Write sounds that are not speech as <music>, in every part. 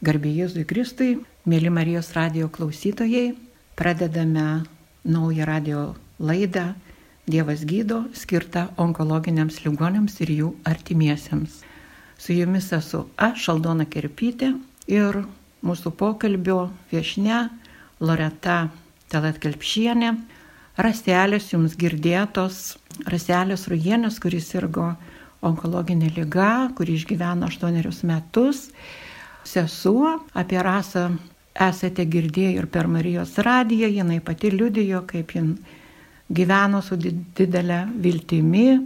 Garbė Jėzui Kristui, mėly Marijos radio klausytojai, pradedame naują radio laidą Dievas gydo, skirtą onkologiniams ligonėms ir jų artimiesiems. Su jumis esu aš, Šaldona Kerpytė ir mūsų pokalbio viešne Loreta Talatkelpšienė. Rastelės jums girdėtos, Rastelės Rujienės, kuris sirgo onkologinė lyga, kuri išgyveno aštuonerius metus sesuo, apie rasą esate girdėję ir per Marijos radiją, jinai pati liudijo, kaip jin gyveno su didelė viltimi,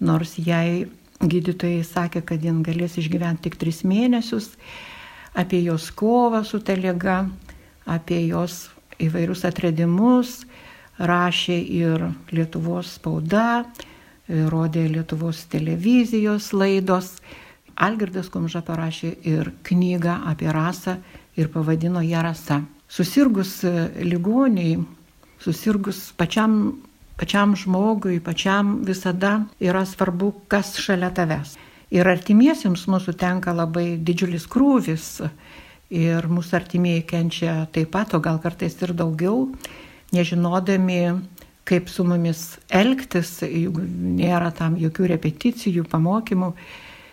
nors jai gydytojai sakė, kad jin galės išgyventi tik tris mėnesius, apie jos kovą su ta lyga, apie jos įvairius atradimus, rašė ir Lietuvos spauda, rodė Lietuvos televizijos laidos. Algirdas Kumža parašė ir knygą apie rasą ir pavadino ją rasa. Susirgus e, ligoniai, susirgus pačiam, pačiam žmogui, pačiam visada yra svarbu, kas šalia tavęs. Ir artimiesiems mūsų tenka labai didžiulis krūvis ir mūsų artimieji kenčia taip pat, o gal kartais ir daugiau, nežinodami, kaip su mumis elgtis, nėra tam jokių repeticijų, pamokymų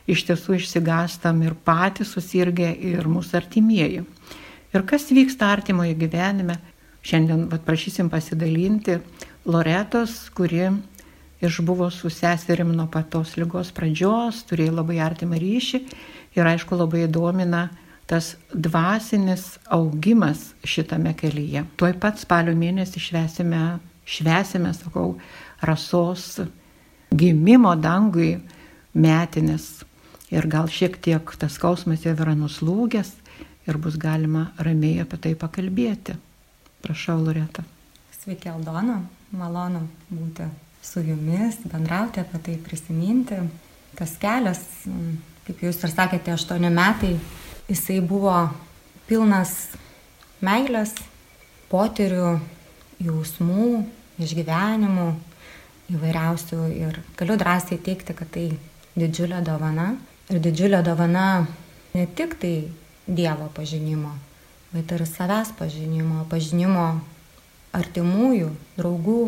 iš tiesų išsigastam ir patys susirgę, ir mūsų artimieji. Ir kas vyksta artimoje gyvenime, šiandien prašysim pasidalinti Loretos, kuri išbuvo su seserim nuo patos lygos pradžios, turėjo labai artimą ryšį ir aišku labai domina tas dvasinis augimas šitame kelyje. Tuoj pat spalio mėnesį švesime, švesime, sakau, rasos gimimo dangui metinės ir gal šiek tiek tas skausmas jau yra nuslūgęs ir bus galima ramiai apie tai pakalbėti. Prašau, Loreta. Sveiki, Aldona, malonu būti su jumis, bendrauti apie tai, prisiminti. Tas kelias, kaip jūs ir sakėte, aštuoni metai, jisai buvo pilnas meilės, potyrių, jausmų, išgyvenimų, įvairiausių ir galiu drąsiai teikti, kad tai didžiulė dovana ir didžiulė dovana ne tik tai Dievo pažinimo, bet ir savęs pažinimo, pažinimo artimųjų, draugų.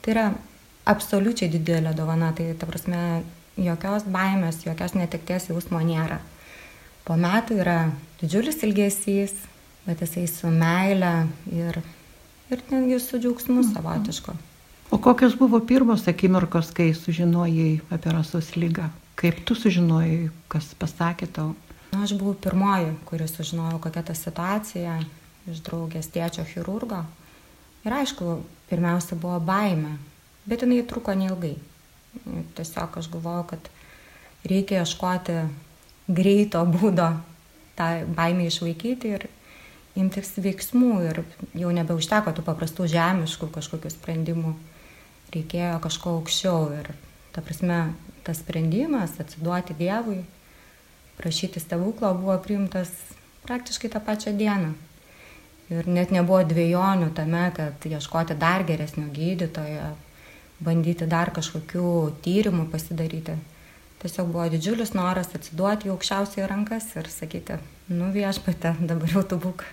Tai yra absoliučiai didelė dovana, tai ta prasme jokios baimės, jokios netikties jausmo nėra. Po metų yra didžiulis ilgesys, bet jisai su meile ir, ir netgi su džiaugsmu savotišku. O kokios buvo pirmos akimirkos, kai sužinojai apie rasos lygą? Kaip tu sužinojai, kas pasakė tau? Na, aš buvau pirmoji, kuri sužinojau, kokia ta situacija iš draugės tėčio chirurgo. Ir aišku, pirmiausia buvo baime, bet jinai truko neilgai. Tiesiog aš galvojau, kad reikia ieškoti greito būdo tą baimę išvaikyti ir imtis veiksmų ir jau nebeužteko tų paprastų žemiškų kažkokių sprendimų. Reikėjo kažko aukščiau ir, ta prasme, tas sprendimas atsiduoti Dievui, prašyti stebuklo buvo priimtas praktiškai tą pačią dieną. Ir net nebuvo dviejonių tame, kad ieškoti dar geresnio gydytojo, bandyti dar kažkokių tyrimų pasidaryti. Tiesiog buvo didžiulis noras atsiduoti į aukščiausiai rankas ir sakyti, nu viešpate, dabar jau tu būk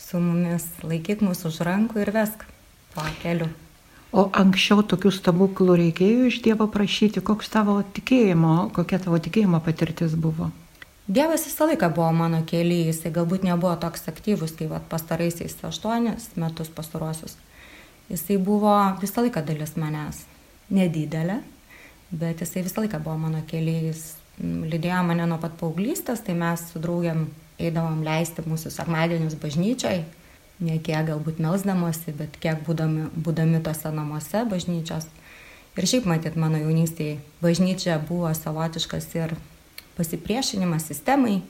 su mumis, laikyk mūsų už rankų ir vesk tuo keliu. O anksčiau tokių stebuklų reikėjo iš Dievo prašyti, koks tavo tikėjimo, kokia tavo tikėjimo patirtis buvo? Dievas visą laiką buvo mano kelyje, jisai galbūt nebuvo toks aktyvus, kaip pastaraisiais aštuonis metus pastaruosius. Jisai buvo visą laiką dalis manęs. Nedidelė, bet jisai visą laiką buvo mano kelyje. Jis lydėjo mane nuo pat paauglystės, tai mes su draugiam eidavom leisti mūsų sekmadienius bažnyčiai, ne kiek galbūt melsdamosi, bet kiek būdami, būdami tose namuose bažnyčios. Ir šiaip matyt, mano jaunystėje bažnyčia buvo savotiškas ir pasipriešinimas sistemai.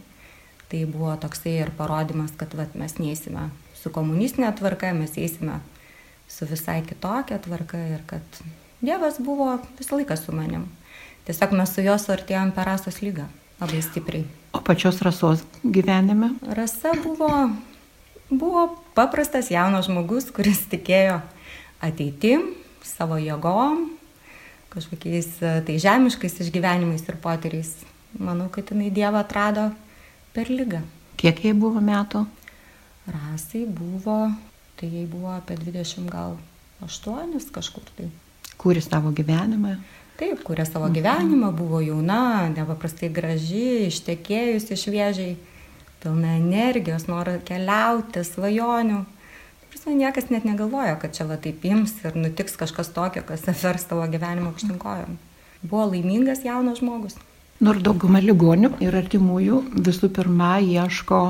Tai buvo toksai ir parodimas, kad vat, mes neįsime su komunistinė tvarka, mes eisime su visai kitokia tvarka ir kad Dievas buvo visą laiką su manim. Tiesiog mes su juo suartėjom per rasos lygą labai stipriai. O pačios rasos gyvenime? Rasa buvo buvo paprastas jaunas žmogus, kuris tikėjo ateitim, savo jėgom, kažkokiais e, tai žemiškais išgyvenimais ir potyriais. Manau, kad jinai Dievą atrado per lygą. Kiek jai buvo metų? Rasai buvo, tai jai buvo apie 20 gal 8 kažkur tai. Kūrė savo gyvenimą? Taip, kūrė savo mhm. gyvenimą, buvo jauna, nepaprastai graži, ištekėjusi šviežiai, pilna energijos, noro keliauti, svajonių. Prasme, niekas net negalvojo, kad čia va taip ims ir nutiks kažkas tokio, kas vers tavo gyvenimą aukštinkojom. Buvo laimingas jaunas žmogus. Nors dauguma ligonių ir artimųjų visų pirma ieško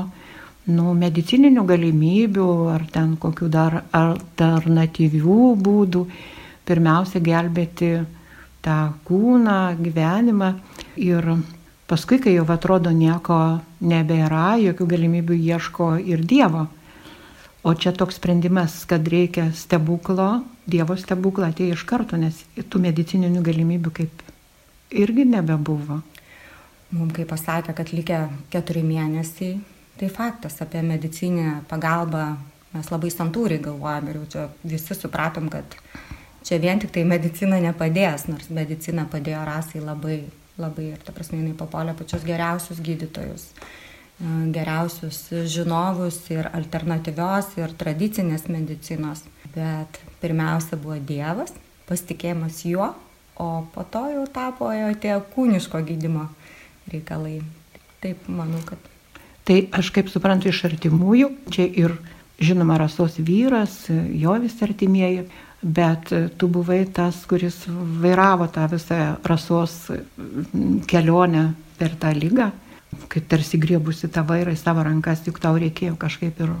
nu, medicininių galimybių ar ten kokių dar alternatyvių būdų, pirmiausia gelbėti tą kūną, gyvenimą ir paskui, kai jau atrodo nieko nebėra, jokių galimybių ieško ir Dievo. O čia toks sprendimas, kad reikia stebuklo, Dievo stebuklą atėjo iš karto, nes tų medicininių galimybių kaip irgi nebebuvo mums kai pasakė, kad likę keturi mėnesiai, tai faktas apie medicinę pagalbą mes labai santūriai galvojam ir jau čia visi supratom, kad čia vien tik tai medicina nepadės, nors medicina padėjo rasai labai, labai ir ta prasme jinai papolė pačius geriausius gydytojus, geriausius žinovus ir alternatyvios ir tradicinės medicinos. Bet pirmiausia buvo Dievas, pasitikėjimas juo, o po to jau tapo jo tie kūniško gydimo reikalai. Taip, manau, kad. Tai aš kaip suprantu iš artimųjų, čia ir žinoma rasos vyras, jo visi artimieji, bet tu buvai tas, kuris vairavo tą visą rasos kelionę per tą lygą, kai tarsi griebusi tą vairą į savo rankas, juk tau reikėjo kažkaip ir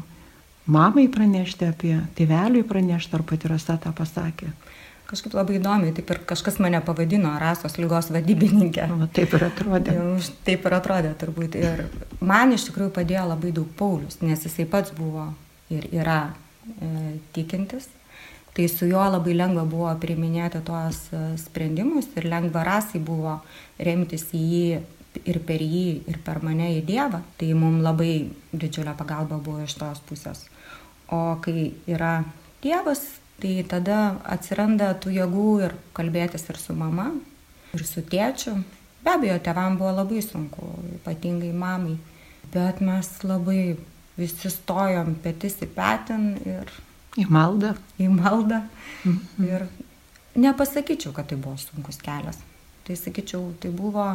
mamai pranešti apie tėveliui pranešti, ar pati rasa tą pasakė kažkaip labai įdomiai, taip ir kažkas mane pavadino rasos lygos vadybininkė. O, taip ir atrodė. Taip ir atrodė turbūt. Ir man iš tikrųjų padėjo labai daug Paulius, nes jisai pats buvo ir yra e, tikintis. Tai su juo labai lengva buvo priminėti tuos e, sprendimus ir lengva rasai buvo remtis į jį ir per jį, ir per mane į Dievą. Tai mums labai didžiulė pagalba buvo iš tos pusės. O kai yra Dievas, tai tada atsiranda tų jėgų ir kalbėtis ir su mama, ir su tėčiu. Be abejo, tevam buvo labai sunku, ypatingai mamai, bet mes labai visi stojom petis į petin ir... Į maldą. Į maldą. Mhm. Ir nepasakyčiau, kad tai buvo sunkus kelias. Tai sakyčiau, tai buvo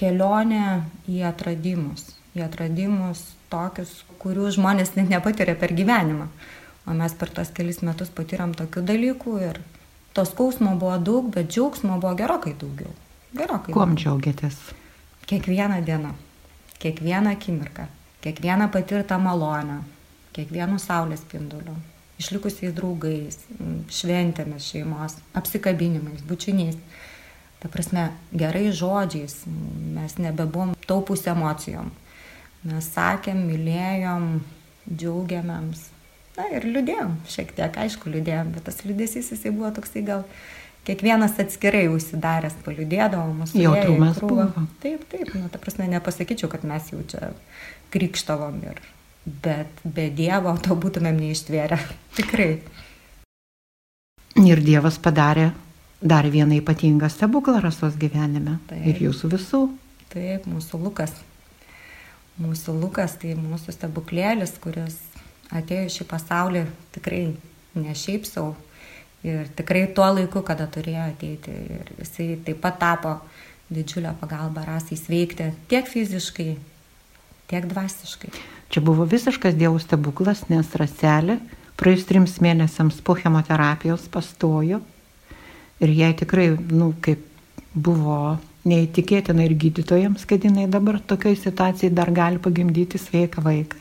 kelionė į atradimus. Į atradimus tokius, kurių žmonės net nepatiria per gyvenimą. O mes per tos kelis metus patyrėm tokių dalykų ir to skausmo buvo daug, bet džiaugsmo buvo gerokai daugiau. Gerokai. Kuom džiaugiatės? Kiekvieną dieną, kiekvieną akimirką, kiekvieną patirtą malonę, kiekvienu saulės spinduliu, išlikusiais draugais, šventėmis šeimos, apsikabinimais, bučiniais. Ta prasme, gerai žodžiais, mes nebebuvom taupus emocijom. Mes sakėm, mylėjom, džiaugiamėms, na ir liūdėjom šiek tiek, aišku, liūdėjom, bet tas liūdėsys jisai buvo toksai gal kiekvienas atskirai užsidaręs, paliūdėdavo mūsų. Jautrumas buvo. Taip, taip, nu, ta prasme, nepasakyčiau, kad mes jau čia krikštavom ir, bet be Dievo to būtumėm neištvėrę. <laughs> Tikrai. Ir Dievas padarė dar vieną ypatingą stebuklą rasos gyvenime. Taip. Ir jūsų visų. Taip, mūsų Lukas. Mūsų Lukas tai mūsų stebuklėlis, kuris atėjo šį pasaulį tikrai ne šiaip savo ir tikrai tuo laiku, kada turėjo ateiti. Ir jisai taip pat tapo didžiulę pagalbą rasai sveikti tiek fiziškai, tiek dvasiškai. Čia buvo visiškas dievų stebuklas, nes raselė praėjus trims mėnesiams po chemoterapijos pastojo ir jai tikrai, nu, kaip buvo neįtikėtina ir gydytojams, kad jinai dabar tokiai situacijai dar gali pagimdyti sveiką vaiką.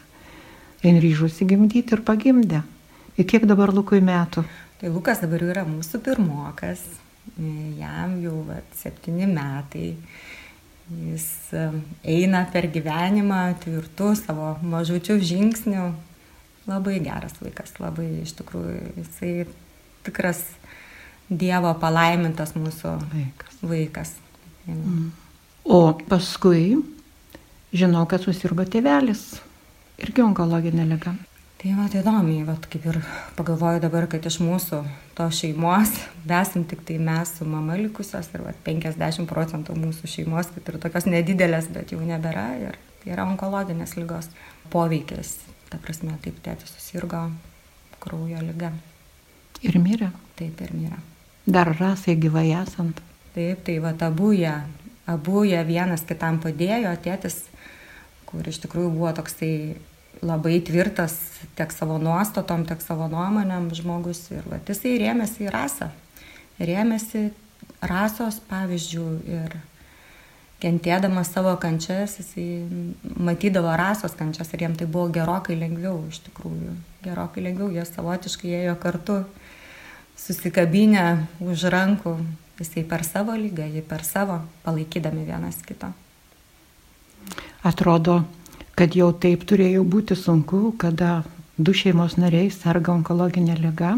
Jis ryžosi gimdyti ir pagimdė. Ir kiek dabar Lukui metų? Tai Lukas dabar yra mūsų pirmokas, jam jau vat, septyni metai. Jis eina per gyvenimą tvirtų savo mažučių žingsnių. Labai geras vaikas, labai iš tikrųjų jisai tikras Dievo palaimintas mūsų vaikas. vaikas. Mm. O paskui žinau, kad susirgo tėvelis irgi onkologinė liga. Tai va, tai įdomiai, va, kaip ir pagalvoju dabar, kad iš mūsų to šeimos, <laughs> esam tik tai mes su mama likusios ir va, 50 procentų mūsų šeimos, kad ir tokios nedidelės, bet jau nebėra. Ir Tai yra onkologinės lygos poveikis. Ta prasme, taip tėtis susirgo kraujo lyga. Ir mirė? Taip ir mirė. Dar rasai gyvai esant? Taip, tai va abu jie, abu jie vienas kitam padėjo, tėtis, kur iš tikrųjų buvo toksai labai tvirtas tiek savo nuostatom, tiek savo nuomonėm žmogus ir va, jisai rėmėsi į rasą. Rėmėsi rasos pavyzdžių ir kentėdamas savo kančias, jisai matydavo rasos kančias ir jiem tai buvo gerokai lengviau iš tikrųjų. Gerokai lengviau, jie savotiškai ėjo kartu, susikabinę už rankų, jisai per savo lygą, jį per savo, palaikydami vienas kitą. Atrodo, kad jau taip turėjo būti sunku, kada du šeimos nariai serga onkologinė lyga.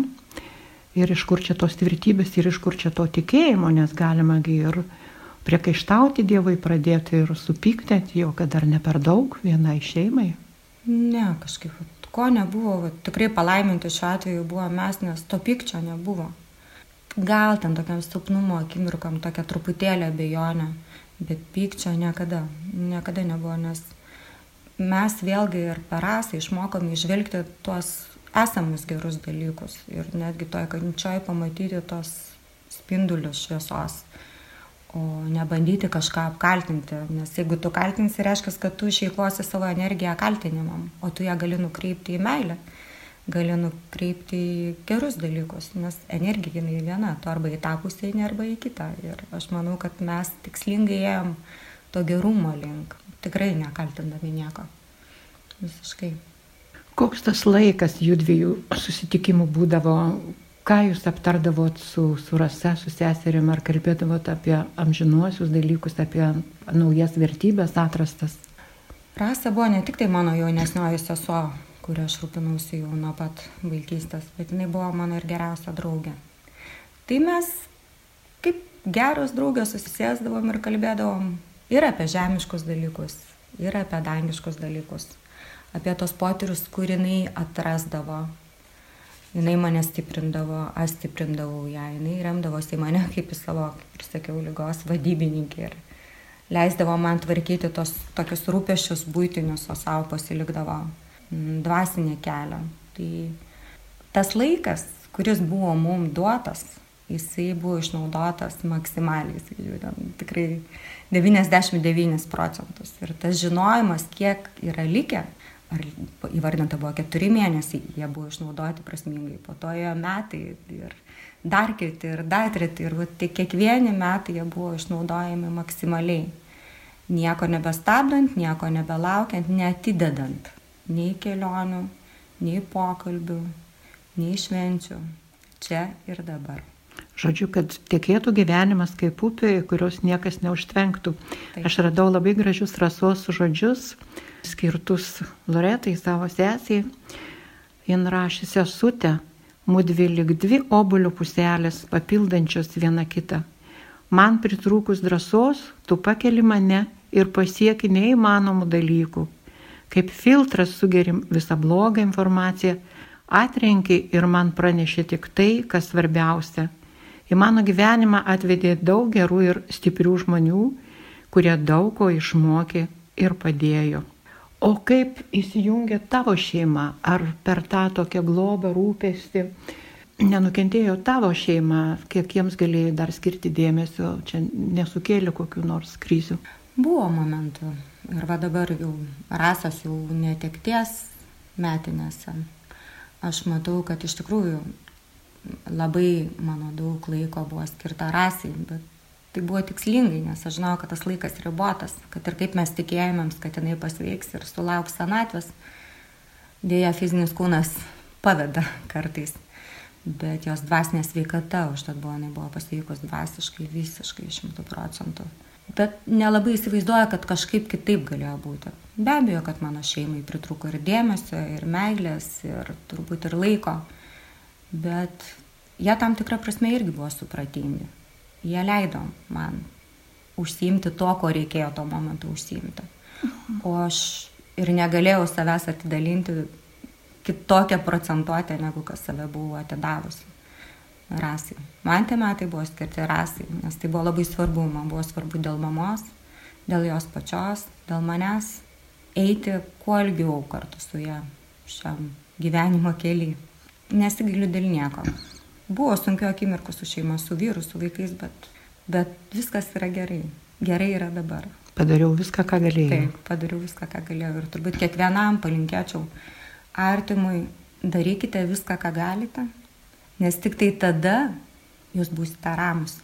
Ir iš kur čia tos tvirtybės, ir iš kur čia to tikėjimo, nes galimagi ir priekaištauti Dievui pradėti ir supykti ant jo, kad dar ne per daug vienai šeimai? Ne, kažkaip, ko nebuvo, va, tikrai palaiminti šiuo atveju buvo mes, nes to pykčio nebuvo. Gal ten tokiam silpnumo akimirkam tokia truputėlė abejonė, bet pykčio niekada, niekada nebuvo, nes mes vėlgi ir per rasą išmokome išvelgti tuos esamus gerus dalykus ir netgi toje kančioje pamatyti tos spindulius šviesos o ne bandyti kažką apkaltinti, nes jeigu tu kaltinsi, reiškia, kad tu išeikvosi savo energiją kaltinimam, o tu ją gali nukreipti į meilę, gali nukreipti į gerus dalykus, nes energija jinai viena, tu arba į tą pusę, arba į kitą. Ir aš manau, kad mes tikslingai ėjom to gerumo link, tikrai nekaltindami nieko. Visiškai. Koks tas laikas jų dviejų susitikimų būdavo, ką jūs aptardavot su, su rasa, su seserim, ar kalbėdavot apie amžinuosius dalykus, apie naujas vertybės atrastas? Rasa buvo ne tik tai mano jaunesnioji sesuo, kurio aš rūpinausi jau nuo pat vaikystės, bet jinai buvo mano ir geriausia draugė. Tai mes kaip geros draugės susisėsdavom ir kalbėdavom ir apie žemiškus dalykus, ir apie dangiškus dalykus, apie tos potyrius, kur jinai atrasdavo, jinai mane stiprindavo, aš stiprindavau ją, jinai remdavosi į mane <laughs> kaip į savo, kaip ir sakiau, lygos vadybininkį ir leisdavo man tvarkyti tos tokius rūpešius būtinius, o savo pasilikdavo mm, dvasinį kelią. Tai tas laikas, kuris buvo mums duotas, jisai buvo išnaudotas maksimaliai, sakyčiau, tikrai 99 procentus. Ir tas žinojimas, kiek yra likę, ar įvardinta buvo keturi mėnesiai, jie buvo išnaudoti prasmingai, po to jo metai ir dar kiti ir dar treti ir tik kiekvieni metai jie buvo išnaudojami maksimaliai. Nieko nebestabdant, nieko nebelaukiant, netidedant nei kelionių, nei pokalbių, nei švenčių. Čia ir dabar. Žodžiu, kad tiekėtų gyvenimas kaip upė, kurios niekas neužtvenktų. Taip. Aš radau labai gražius rasos žodžius skirtus Loretai savo sesiai. Jin rašė sesutę, mudvi lik dvi obulių puselės, papildančios viena kitą. Man pritrūkus drąsos, tu pakeli mane ir pasieki neįmanomų dalykų. Kaip filtras sugerim visą blogą informaciją, atrenki ir man pranešė tik tai, kas svarbiausia. Į mano gyvenimą atvedė daug gerų ir stiprių žmonių, kurie daug ko išmokė ir padėjo. O kaip įsijungia tavo šeima? Ar per tą tokią globą rūpestį nenukentėjo tavo šeima, kiek jiems galėjai dar skirti dėmesio, čia nesukėlė kokiu nors krizių? Buvo momentų. Ir va dabar jau rasas jau netekties metinėse. Aš matau, kad iš tikrųjų labai mano daug laiko buvo skirta rasai, bet tai buvo tikslingai, nes aš žinau, kad tas laikas ribotas, kad ir kaip mes tikėjomėms, kad jinai pasveiks ir sulauks senatvės, dėja fizinis kūnas paveda kartais, bet jos dvasinė sveikata užtat buvo, jinai buvo pasveikus dvasiškai, visiškai šimtų procentų. Bet nelabai įsivaizduoja, kad kažkaip kitaip galėjo būti. Be abejo, kad mano šeimai pritruko ir dėmesio, ir meilės, ir turbūt ir laiko, bet jie tam tikrą prasme irgi buvo supratingi jie leido man užsiimti to, ko reikėjo tuo momentu užsiimti. O aš ir negalėjau savęs atidalinti kitokią procentuotę, negu kas save buvo atidavusi rasai. Man tie metai buvo skirti rasai, nes tai buvo labai svarbu. Man buvo svarbu dėl mamos, dėl jos pačios, dėl manęs eiti kuo ilgiau kartu su ją šiam gyvenimo keliui. Nesigailiu dėl nieko. Buvo sunkių akimirkų su šeima, su vyru, su vaikais, bet, bet viskas yra gerai. Gerai yra dabar. Padariau viską, ką galėjau. Taip, padariau viską, ką galėjau. Ir turbūt kiekvienam palinkėčiau artimui, darykite viską, ką galite, nes tik tai tada jūs būsite ramus,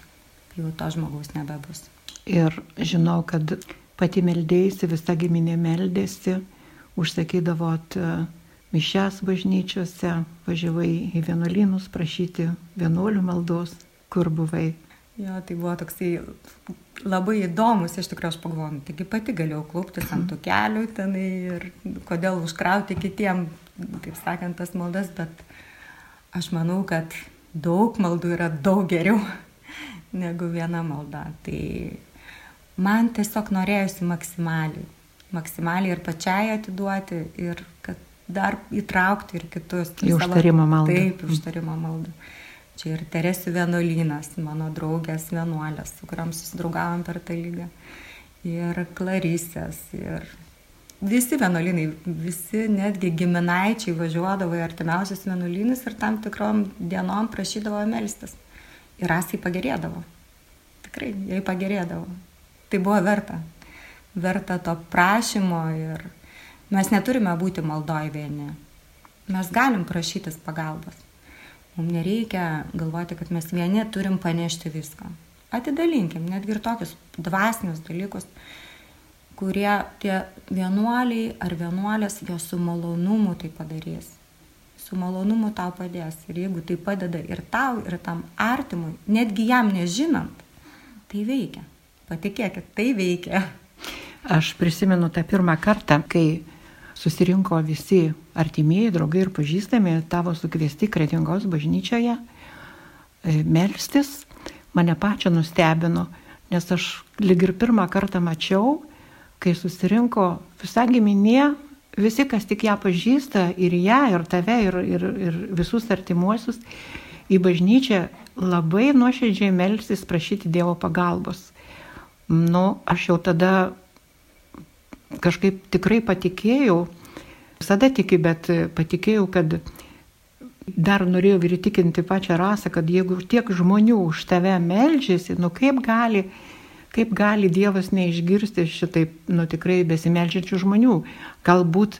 kai jau to žmogaus nebebus. Ir žinau, kad pati meldėjusi, visa giminė meldėsi, užsakydavot e, mišes bažnyčiose, važiavai į vienuolynus prašyti vienuolių maldos, kur buvai. Jo, tai buvo toksai labai įdomus, iš tikrųjų aš pagalvojau, nu, taigi pati galėjau klauptis ant tų kelių tenai ir kodėl užkrauti kitiem, taip sakant, tas maldas, bet aš manau, kad daug maldų yra daug geriau <laughs> negu viena malda. Tai man tiesiog norėjusi maksimaliai, maksimaliai ir pačiai atiduoti ir kad dar įtraukti ir kitus. Į užtarimo maldą. Taip, užtarimo maldą. Čia ir Teresių vienuolynas, mano draugės vienuolės, su kuriam susidraugavom per tą lygą. Ir Klarysės, ir visi vienuolynai, visi netgi giminaičiai važiuodavo į artimiausius vienuolynus ir tam tikrom dienom prašydavo melstis. Ir rasai pagerėdavo. Tikrai, jai pagerėdavo tai buvo verta. Verta to prašymo ir mes neturime būti maldoj vieni. Mes galim prašytis pagalbos. Mums nereikia galvoti, kad mes vieni turim panešti viską. Atidalinkim netgi ir tokius dvasinius dalykus, kurie tie vienuoliai ar vienuolės jo su malonumu tai padarys. Su malonumu tau padės. Ir jeigu tai padeda ir tau, ir tam artimui, netgi jam nežinant, tai veikia. Patikėkit, tai veikia. Aš prisimenu tą pirmą kartą, kai susirinko visi artimieji, draugai ir pažįstami tavo sukviesti kretingos bažnyčioje e, melstis. Mane pačią nustebino, nes aš lyg ir pirmą kartą mačiau, kai susirinko visa giminė, visi, kas tik ją pažįsta, ir ją, ir tave, ir, ir, ir visus artimuosius, į bažnyčią labai nuoširdžiai melstis prašyti Dievo pagalbos nu, aš jau tada kažkaip tikrai patikėjau, visada tikiu, bet patikėjau, kad dar norėjau ir įtikinti pačią rasą, kad jeigu tiek žmonių už tave melžiasi, nu kaip gali, kaip gali Dievas neišgirsti šitaip, nu tikrai besimelžiančių žmonių. Galbūt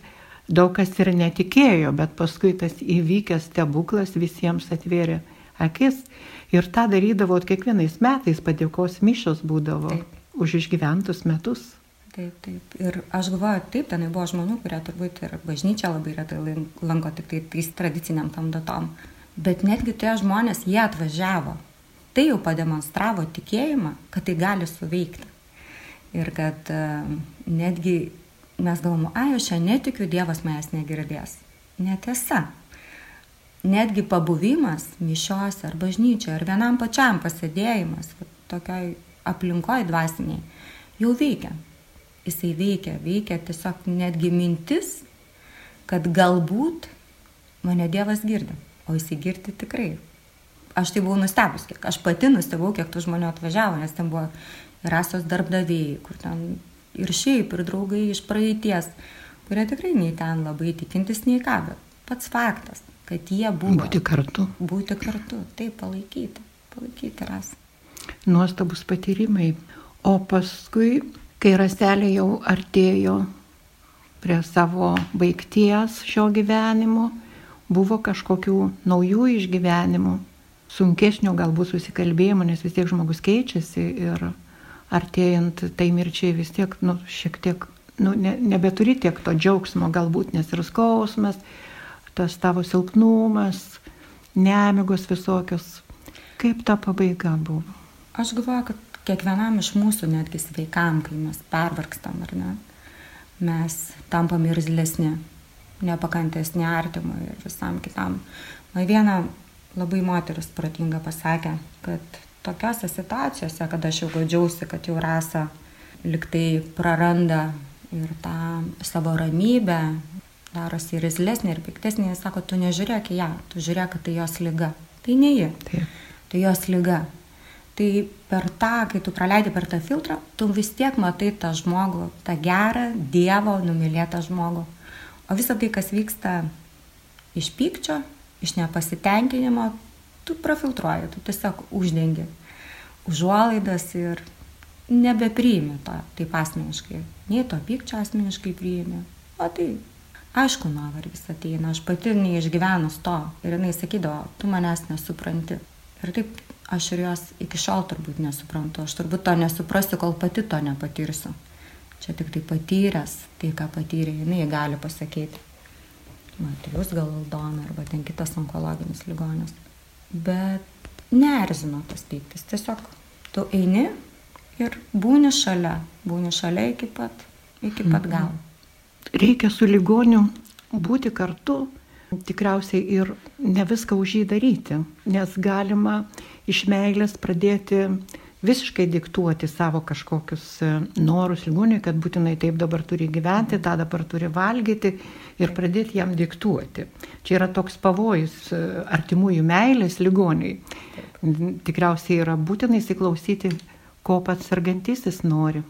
daug kas ir netikėjo, bet paskui tas įvykęs stebuklas visiems atvėrė akis. Ir tą darydavot kiekvienais metais, padėkos mišos būdavo. Taip už išgyventus metus. Taip, taip. Ir aš galvoju, taip, tenai buvo žmonių, kurie turbūt ir bažnyčia labai retai lanko tik tai tais tradiciniam tam datom. Bet netgi tie žmonės, jie atvažiavo. Tai jau pademonstravo tikėjimą, kad tai gali suveikti. Ir kad uh, netgi mes galvom, ai, aš čia netikiu, Dievas manęs negirdės. Netiesa. Netgi pabuvimas mišiuose ar bažnyčioje, ar vienam pačiam pasėdėjimas, tokioj aplinkoj dvasiniai jau veikia. Jisai veikia, veikia tiesiog netgi mintis, kad galbūt mane Dievas girdi, o jisai girdi tikrai. Aš tai buvau nustebus, kiek aš pati nustebau, kiek tų žmonių atvažiavo, nes ten buvo ir rasos darbdaviai, kur ten ir šiaip, ir draugai iš praeities, kurie tikrai nei ten labai tikintis, nei ką, bet pats faktas, kad jie buvo. Būti kartu. Būti kartu, taip, palaikyti, palaikyti rasą nuostabus patyrimai. O paskui, kai rastelė jau artėjo prie savo baigties šio gyvenimo, buvo kažkokių naujų išgyvenimų, sunkesnio galbūt susikalbėjimo, nes vis tiek žmogus keičiasi ir artėjant tai mirčiai vis tiek, nu, šiek tiek, nu, ne, nebeturi tiek to džiaugsmo galbūt, nes ir skausmas, tas tavo silpnumas, nemigos visokios. Kaip ta pabaiga buvo? Aš galvoju, kad kiekvienam iš mūsų, netgi sveikam, kai mes pervargstam ar ne, mes tampam irzlesni, nepakantesni artimui ir visam kitam. Man viena labai moteris pratinga pasakė, kad tokiose situacijose, kada aš jau godžiausi, kad jau rasa liktai praranda ir tą savo ramybę, darosi irzlesnė ir piktesnė, jis sako, tu nežiūrėk į ją, tu žiūrėk, kad tai jos lyga. Tai ne ji. Taip. Tai jos lyga. Tai per tą, kai tu praleidi per tą filtrą, tu vis tiek matai tą žmogų, tą gerą, Dievo numylėtą žmogų. O visa tai, kas vyksta iš pykčio, iš nepasitenkinimo, tu profiltruoji, tu tiesiog uždengi užuolaidas ir nebepriimi to taip asmeniškai. Nei to pykčio asmeniškai priimi. O tai, aišku, nuovargis ateina, aš pati neišgyvenus to. Ir jinai sakydavo, tu manęs nesupranti. Ir taip aš ir jos iki šiol turbūt nesuprantu. Aš turbūt to nesuprasiu, kol pati to nepatirsiu. Čia tik tai patyręs, tai ką patyrė, jinai gali pasakyti. Na, tai jūs gal Aldona arba ten kitas onkologinis ligonis. Bet neerzino tas pyktis. Tiesiog tu eini ir būni šalia, būni šalia iki pat, iki pat mhm. galo. Reikia su ligoniu būti kartu, tikriausiai ir ne viską už jį daryti, nes galima iš meilės pradėti visiškai diktuoti savo kažkokius e, norus ligoniui, kad būtinai taip dabar turi gyventi, tą dabar turi valgyti ir pradėti jam diktuoti. Čia yra toks pavojus e, artimųjų meilės ligoniai. Tikriausiai yra būtina įsiklausyti ko pats sergantysis nori.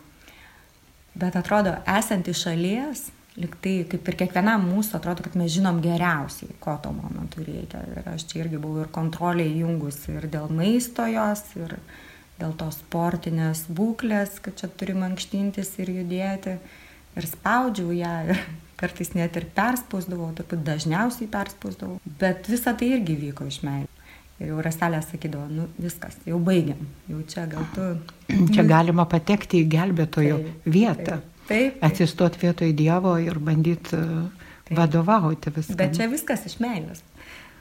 Bet atrodo, esant iš šalies, liktai kaip ir kiekvienam mūsų atrodo, kad mes žinom geriausiai, ko to momentu reikia. Ir aš čia irgi buvau ir kontrolė įjungus ir dėl maisto jos, ir dėl tos sportinės būklės, kad čia turi mankštintis ir judėti. Ir spaudžiau ją, ir <laughs> kartais net ir perspausdavau, turbūt dažniausiai perspausdavau. Bet visa tai irgi vyko iš meilės. Ir jau raselė sakydavo, nu viskas, jau baigiam, jau čia gal tu. Čia galima patekti į gelbėtojo taip, vietą. Taip, taip. Atsistoti vietoj Dievo ir bandyti e, vadovauti viską. Bet čia viskas iš meilės.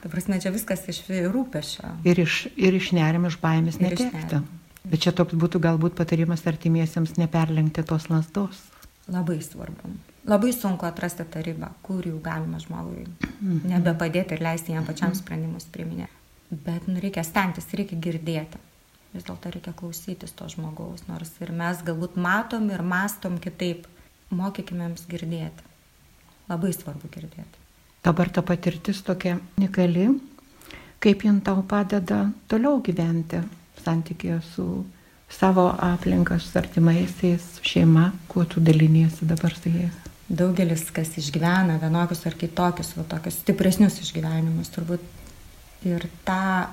Ta prasme, čia viskas iš rūpešio. Ir iš, ir iš nerim, iš baimės netekti. Bet čia toks būtų galbūt patarimas artimiesiems neperlenkti tos lasdos. Labai svarbu. Labai sunku atrasti tą ribą, kur jau galima žmogui mhm. nebepadėti ir leisti jam pačiam sprendimus priiminėti bet nu, reikia stengtis, reikia girdėti. Vis dėlto reikia klausytis to žmogaus, nors ir mes galbūt matom ir mastom kitaip, mokykime jiems girdėti. Labai svarbu girdėti. Dabar ta patirtis tokia unikali, kaip jin tau padeda toliau gyventi santykėje su savo aplinka, su artimaisiais, šeima, kuo tu daliniesi dabar su jais. Daugelis, kas išgyvena vienokius ar kitokius, va, tokius stipresnius išgyvenimus, turbūt ir tą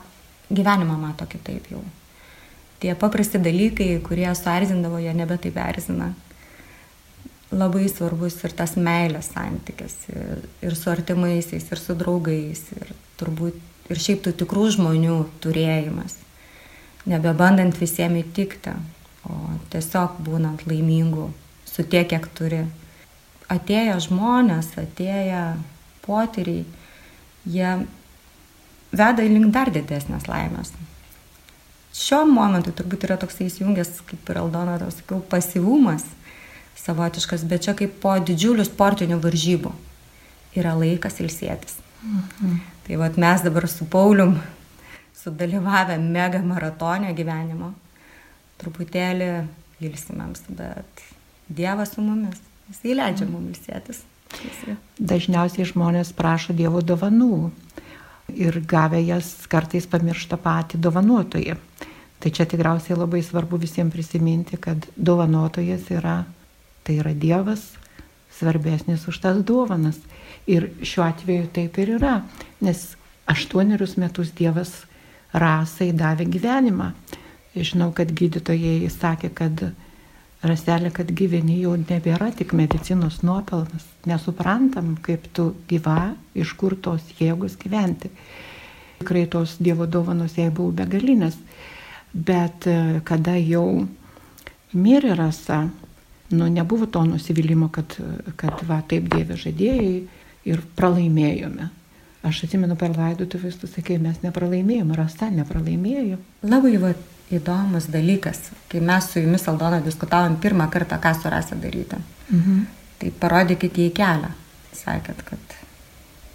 gyvenimą mato kitaip jau. Tie paprasti dalykai, kurie suerzindavo, jie nebe taip erzina. Labai svarbus ir tas meilės santykis ir, ir su artimaisiais, ir su draugais, ir turbūt ir šiaip tų tikrų žmonių turėjimas. Nebebandant visiems įtikti, o tiesiog būnant laimingu su tiek, kiek turi. Atėję žmonės, atėję potyriai, jie veda link dar didesnės laimės. Šiuo momentu turbūt yra toksai įsijungęs, kaip ir Aldona, tau sakiau, pasivumas savotiškas, bet čia kaip po didžiulių sportinių varžybų yra laikas ilsėtis. Mhm. Tai vad mes dabar su Paulium sudalyvavę mega maratonio gyvenimo, truputėlį ilsimėms, bet Dievas su mumis, jis įleidžia mums ilsėtis. Dažniausiai žmonės prašo Dievo dovanų ir gavę jas kartais pamiršta patį dovanotoją. Tai čia tikriausiai labai svarbu visiems prisiminti, kad dovanotojas yra, tai yra Dievas, svarbesnis už tas dovanas. Ir šiuo atveju taip ir yra, nes aštuonerius metus Dievas rasai davė gyvenimą. Žinau, kad gydytojai sakė, kad raselė, kad gyveni jau nebėra tik medicinos nuopelnas. Nesuprantam, kaip tu gyva, iš kur tos jėgos gyventi. Tikrai tos Dievo dovanos jai buvo begalinės. Bet e, kada jau mirė rasa, nu nebuvo to nusivylimų, kad, kad va taip Dieve žadėjai ir pralaimėjome. Aš atsimenu per laidotuvės, tu sakai, mes nepralaimėjome, rasa nepralaimėjo. Labai va įdomus dalykas, kai mes su jumis, Aldona, diskutavom pirmą kartą, ką su rasa daryti. Mhm. Tai parodykite į kelią. Sakėt, kad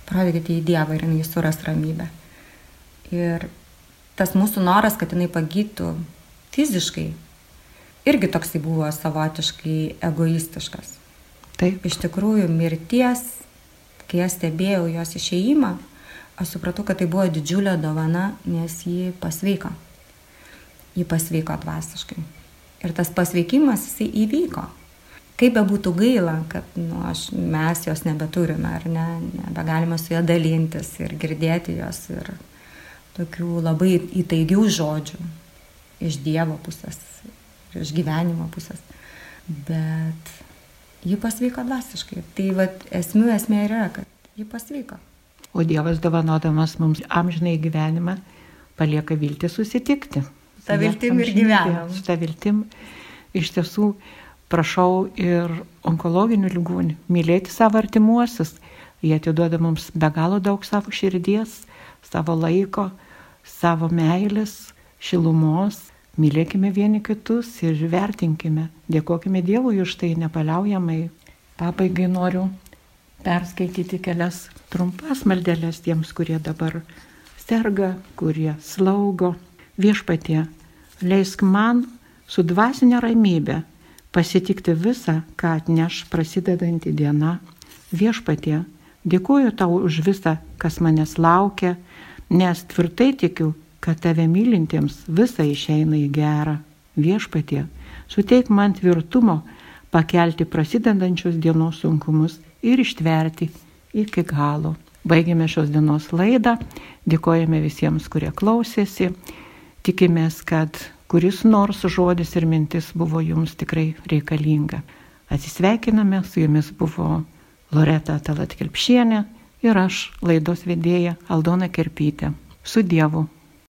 parodykite į Dievą ir jinai suras ramybę. Ir tas mūsų noras, kad jinai pagytų fiziškai, irgi toksai buvo savotiškai egoistiškas. Taip. Iš tikrųjų, mirties, kai aš stebėjau jos išeimą, aš supratau, kad tai buvo didžiulė dovana, nes ji pasveiko. Ji pasveiko dvasiškai. Ir tas pasveikimas jisai įvyko. Kaip be būtų gaila, kad nu, aš, mes jos nebeturime, ar ne, nebegalime su ją dalintis ir girdėti jos ir tokių labai įtaigių žodžių iš Dievo pusės, iš gyvenimo pusės. Bet ji pasveiko dvasiškai. Tai vat, esmių esmė yra, kad ji pasveiko. O Dievas dovanodamas mums amžinai gyvenimą palieka viltį susitikti. Ta viltim ir gyvenam. Ta viltim iš tiesų prašau ir onkologinių lygūnių mylėti savo artimuosius. Jie atiduoda mums be galo daug savo širdies, savo laiko, savo meilės, šilumos. Mylėkime vieni kitus ir vertinkime. Dėkojime Dievui už tai nepaliaujamai. Pabaigai noriu perskaityti kelias trumpas maldelės tiems, kurie dabar serga, kurie slaugo. Viešpatie, leisk man su dvasinė ramybė pasitikti visą, ką atneš prasidedanti diena. Viešpatie, dėkuoju tau už visą, kas manęs laukia, nes tvirtai tikiu, kad tave mylintiems visa išeina į gerą. Viešpatie, suteik man tvirtumo pakelti prasidedančios dienos sunkumus ir ištverti iki galo. Baigėme šios dienos laidą, dėkojame visiems, kurie klausėsi, tikimės, kad kuris nors žodis ir mintis buvo jums tikrai reikalinga. Atsisveikiname, su jumis buvo Loreta Talat Kelpšienė ir aš, laidos vedėja Aldona Kerpytė. Su Dievu.